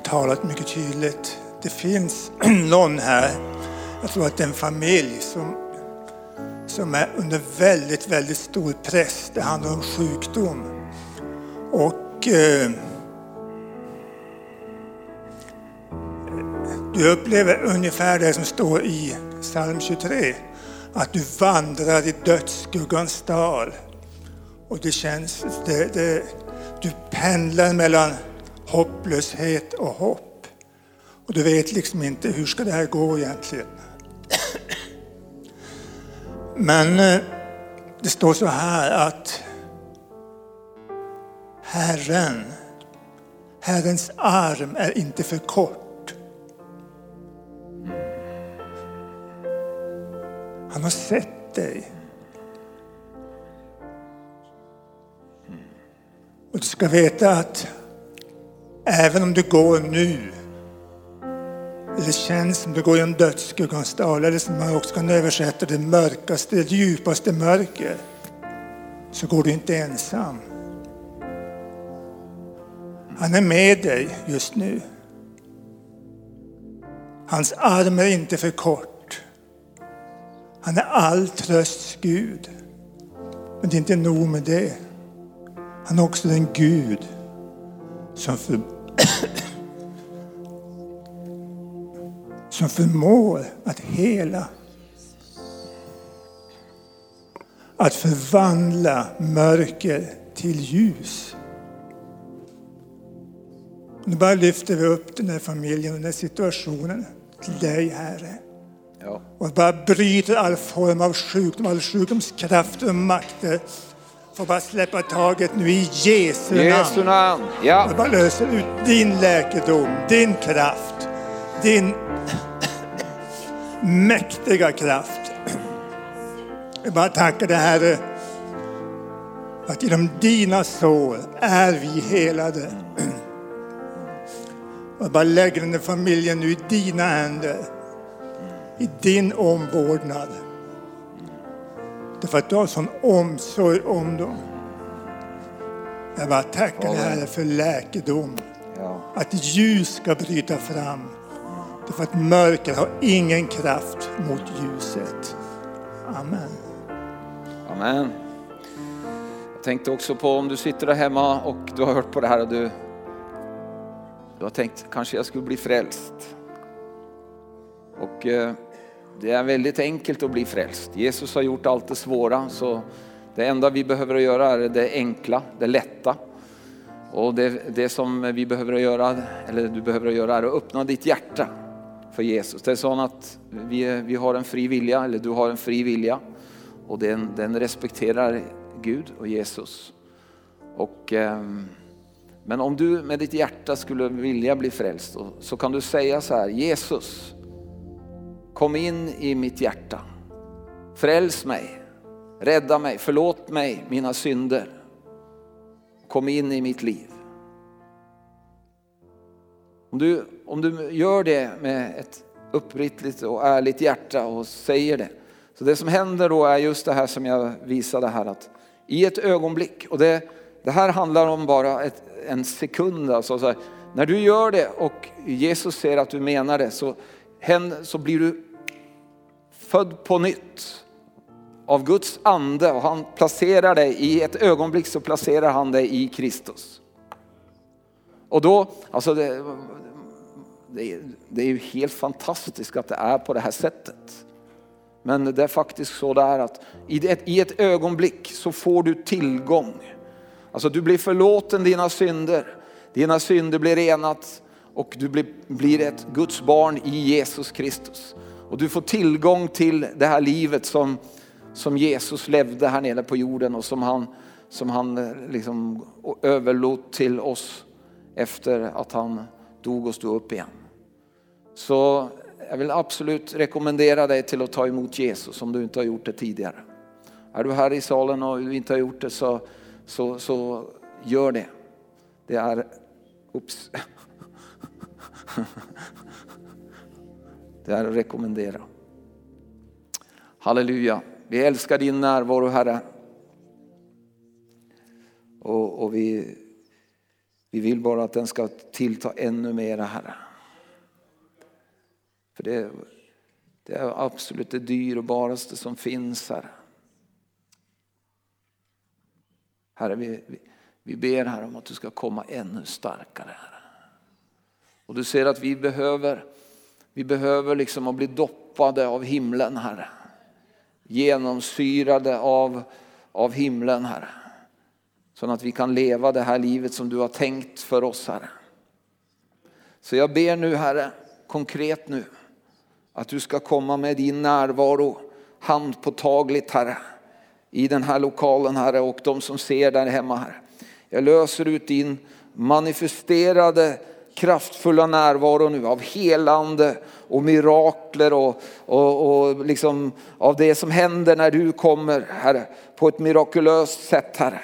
talat mycket tydligt. Det finns *clears throat* någon här, jag tror att det är en familj som, som är under väldigt, väldigt stor press. Det handlar om sjukdom. Och eh, du upplever ungefär det som står i psalm 23. Att du vandrar i dödsskuggans dal. Och det känns, det, det, du pendlar mellan hopplöshet och hopp. Och du vet liksom inte hur ska det här gå egentligen. Men eh, det står så här att Herren, Herrens arm är inte för kort. Han har sett dig. Och du ska veta att även om du går nu, eller känns som du går i en dödsskuggans dal, eller som man också kan översätta det mörkaste, det djupaste mörker, så går du inte ensam. Han är med dig just nu. Hans arm är inte för kort. Han är all trösts Gud. Men det är inte nog med det. Han är också den Gud som, för, som förmår att hela. Att förvandla mörker till ljus. Nu bara lyfter vi upp den här familjen och den här situationen till dig Herre. Ja. Och bara bryter all form av sjukdom, all sjukdomskrafter och makter får bara släppa taget nu i Jesu namn. Jesu namn. Ja. Jag bara löser ut din läkedom, din kraft, din mäktiga kraft. Jag bara tackar dig Herre att genom dina sår är vi helade. Jag bara lägger den här familjen nu i dina händer, i din omvårdnad. Därför att du har sån omsorg om dem. Jag bara tackar dig Herre för läkedom. Att ljus ska bryta fram. Därför att mörker har ingen kraft mot ljuset. Amen. Amen. Jag tänkte också på om du sitter där hemma och du har hört på det här och du, du har tänkt kanske jag skulle bli frälst. Och eh, det är väldigt enkelt att bli frälst. Jesus har gjort allt det svåra så det enda vi behöver göra är det enkla, det lätta. Och det, det som vi behöver göra, eller du behöver göra är att öppna ditt hjärta för Jesus. Det är så att vi, vi har en fri vilja, eller du har en fri vilja. och den, den respekterar Gud och Jesus. Och, eh, men om du med ditt hjärta skulle vilja bli frälst så kan du säga så här, Jesus, kom in i mitt hjärta. Fräls mig, rädda mig, förlåt mig mina synder. Kom in i mitt liv. Om du, om du gör det med ett uppriktigt och ärligt hjärta och säger det. Så det som händer då är just det här som jag visade här att i ett ögonblick, och det, det här handlar om bara ett, en sekund, alltså, så när du gör det och Jesus ser att du menar det så, så blir du född på nytt av Guds ande och han placerar dig i ett ögonblick så placerar han dig i Kristus. Och då, alltså det, det, är, det är ju helt fantastiskt att det är på det här sättet. Men det är faktiskt så där att i ett, i ett ögonblick så får du tillgång. Alltså du blir förlåten dina synder. Dina synder blir renat och du blir, blir ett Guds barn i Jesus Kristus. Och du får tillgång till det här livet som, som Jesus levde här nere på jorden och som han, som han eh, liksom överlåt till oss efter att han dog och stod upp igen. Så jag vill absolut rekommendera dig till att ta emot Jesus om du inte har gjort det tidigare. Är du här i salen och du inte har gjort det så, så, så gör det. Det är, ups. *laughs* Det är att rekommendera. Halleluja. Vi älskar din närvaro Herre. Och, och vi, vi vill bara att den ska tillta ännu mera Herre. För det, det är absolut det dyrbaraste som finns här. Herre, vi, vi, vi ber här om att du ska komma ännu starkare. Herre. Och du ser att vi behöver, vi behöver liksom att bli doppade av himlen, Herre. Genomsyrade av, av himlen, Herre. Så att vi kan leva det här livet som du har tänkt för oss, Herre. Så jag ber nu, Herre, konkret nu. Att du ska komma med din närvaro handpåtagligt Herre. I den här lokalen Herre och de som ser där hemma Herre. Jag löser ut din manifesterade kraftfulla närvaro nu av helande och mirakler och, och, och liksom av det som händer när du kommer Herre på ett mirakulöst sätt Herre.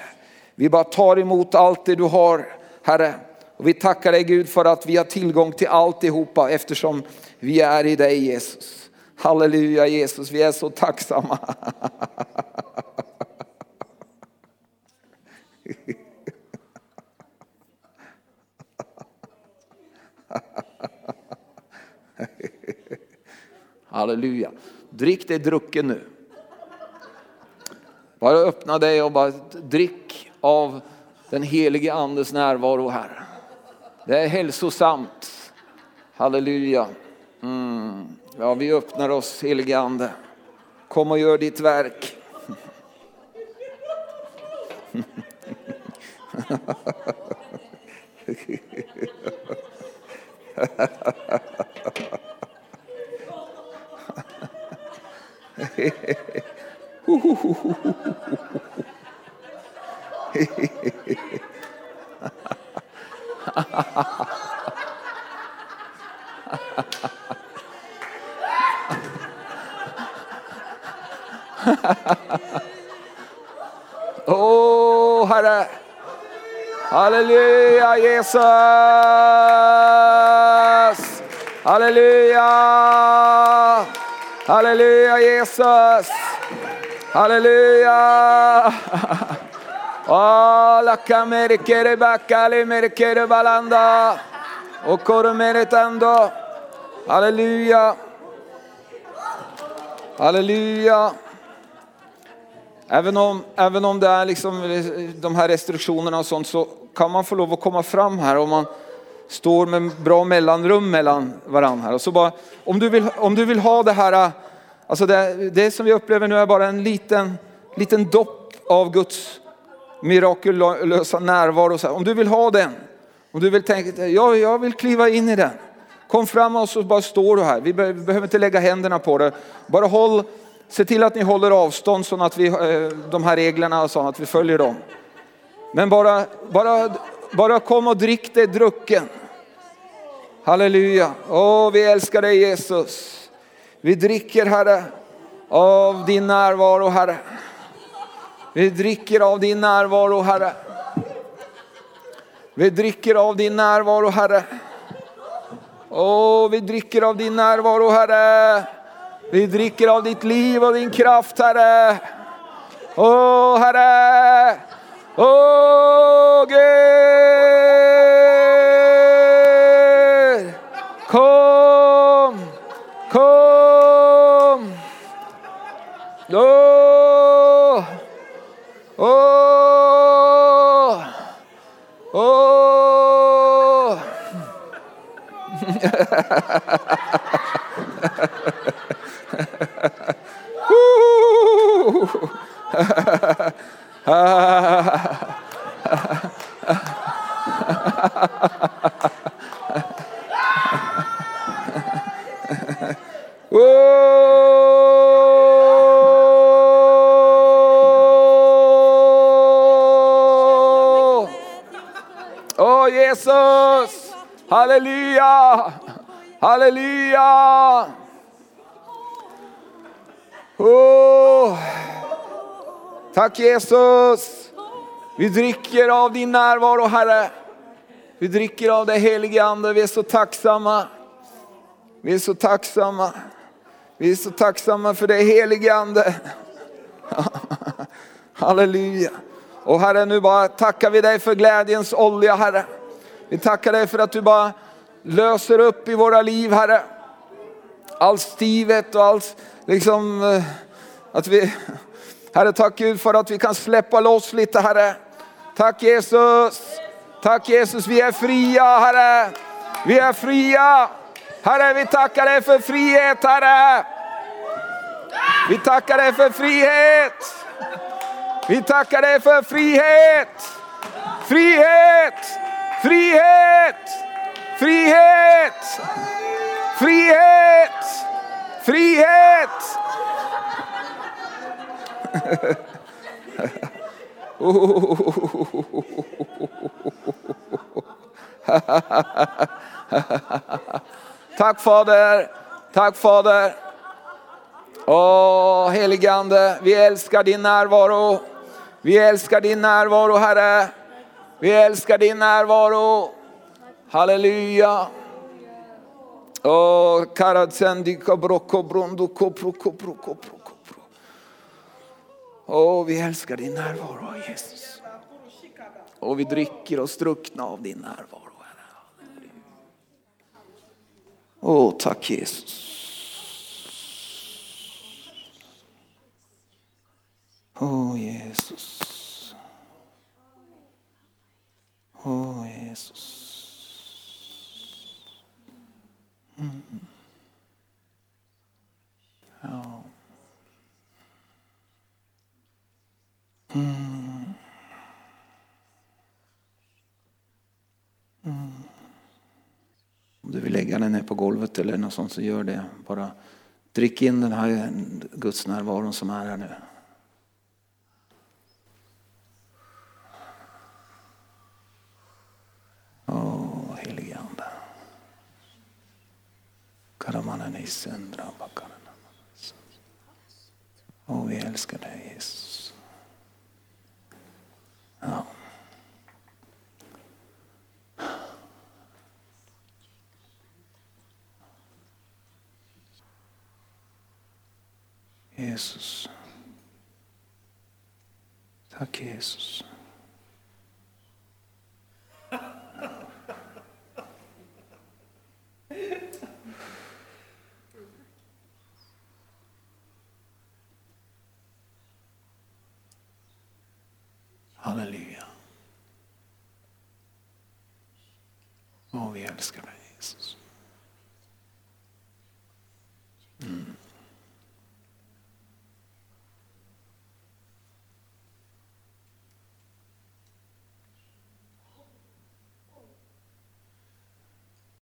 Vi bara tar emot allt det du har Herre. Och vi tackar dig Gud för att vi har tillgång till alltihopa eftersom vi är i dig Jesus. Halleluja Jesus, vi är så tacksamma. Halleluja. Drick dig drucken nu. Bara öppna dig och bara drick av den helige andes närvaro här. Det är hälsosamt. Halleluja. Mm. Ja, vi öppnar oss helige Ande. Kom och gör ditt verk. *laughs* oh, Herre. Halleluja Jesus. Halleluja. Halleluja Jesus. Halleluja. Ah, Alla kamerikere bakale merikere balanda. Och koromeretando. Halleluja. Halleluja. Även om, även om det är liksom eh, de här restriktionerna och sånt så kan man få lov att komma fram här om man står med bra mellanrum mellan varandra. Här. Och så bara, om, du vill, om du vill ha det här, eh, alltså det, det som vi upplever nu är bara en liten, liten dopp av Guds mirakulösa närvaro. Så här. Om du vill ha den, om du vill tänka, ja, jag vill kliva in i den. Kom fram och så bara står du här. Vi behöver inte lägga händerna på det. Bara håll Se till att ni håller avstånd så att vi, eh, de här reglerna och så att vi följer dem. Men bara, bara, bara kom och drick dig drucken. Halleluja. Åh, vi älskar dig Jesus. Vi dricker Herre av din närvaro Herre. Vi dricker av din närvaro Herre. Vi dricker av din närvaro Herre. Åh, vi dricker av din närvaro Herre. Vi dricker av ditt liv och din kraft Herre. Åh Herre. Åh Gud. Åh Åh, Jesus! Halleluja! Oh. Tack Jesus! Vi dricker av din närvaro Herre. Vi dricker av det helige Ande. Vi är så tacksamma. Vi är så tacksamma. Vi är så tacksamma för det helige Ande. *laughs* Halleluja. Och Herre, nu bara tackar vi dig för glädjens olja Herre. Vi tackar dig för att du bara löser upp i våra liv Herre. Allt stivet och allt liksom eh, att vi, Herre tack Gud för att vi kan släppa loss lite Herre. Tack Jesus. Tack Jesus, vi är fria Herre. Vi är fria. Herre, vi tackar dig för frihet Herre. Vi tackar dig för frihet. Vi tackar dig för frihet. Frihet. Frihet. Frihet. Frihet. Frihet. Tack Fader. Tack Fader. Åh helige Ande, vi älskar din närvaro. Vi älskar din närvaro Herre. Vi älskar din närvaro. Halleluja. Åh, vi älskar din närvaro Jesus. Och vi dricker oss druckna av din närvaro Herre. Åh, tack Jesus. Åh Jesus. Åh Jesus. Mm. Ja. Mm. Mm. Om du vill lägga den ner på golvet eller något sånt så gör det. Bara drick in den här Guds närvaron som är här nu. Åh, helige Ande. Och vi älskar dig Jesus. Ja. Jesus. Tack Jesus. Halleluja. Åh, vi älskar dig Jesus.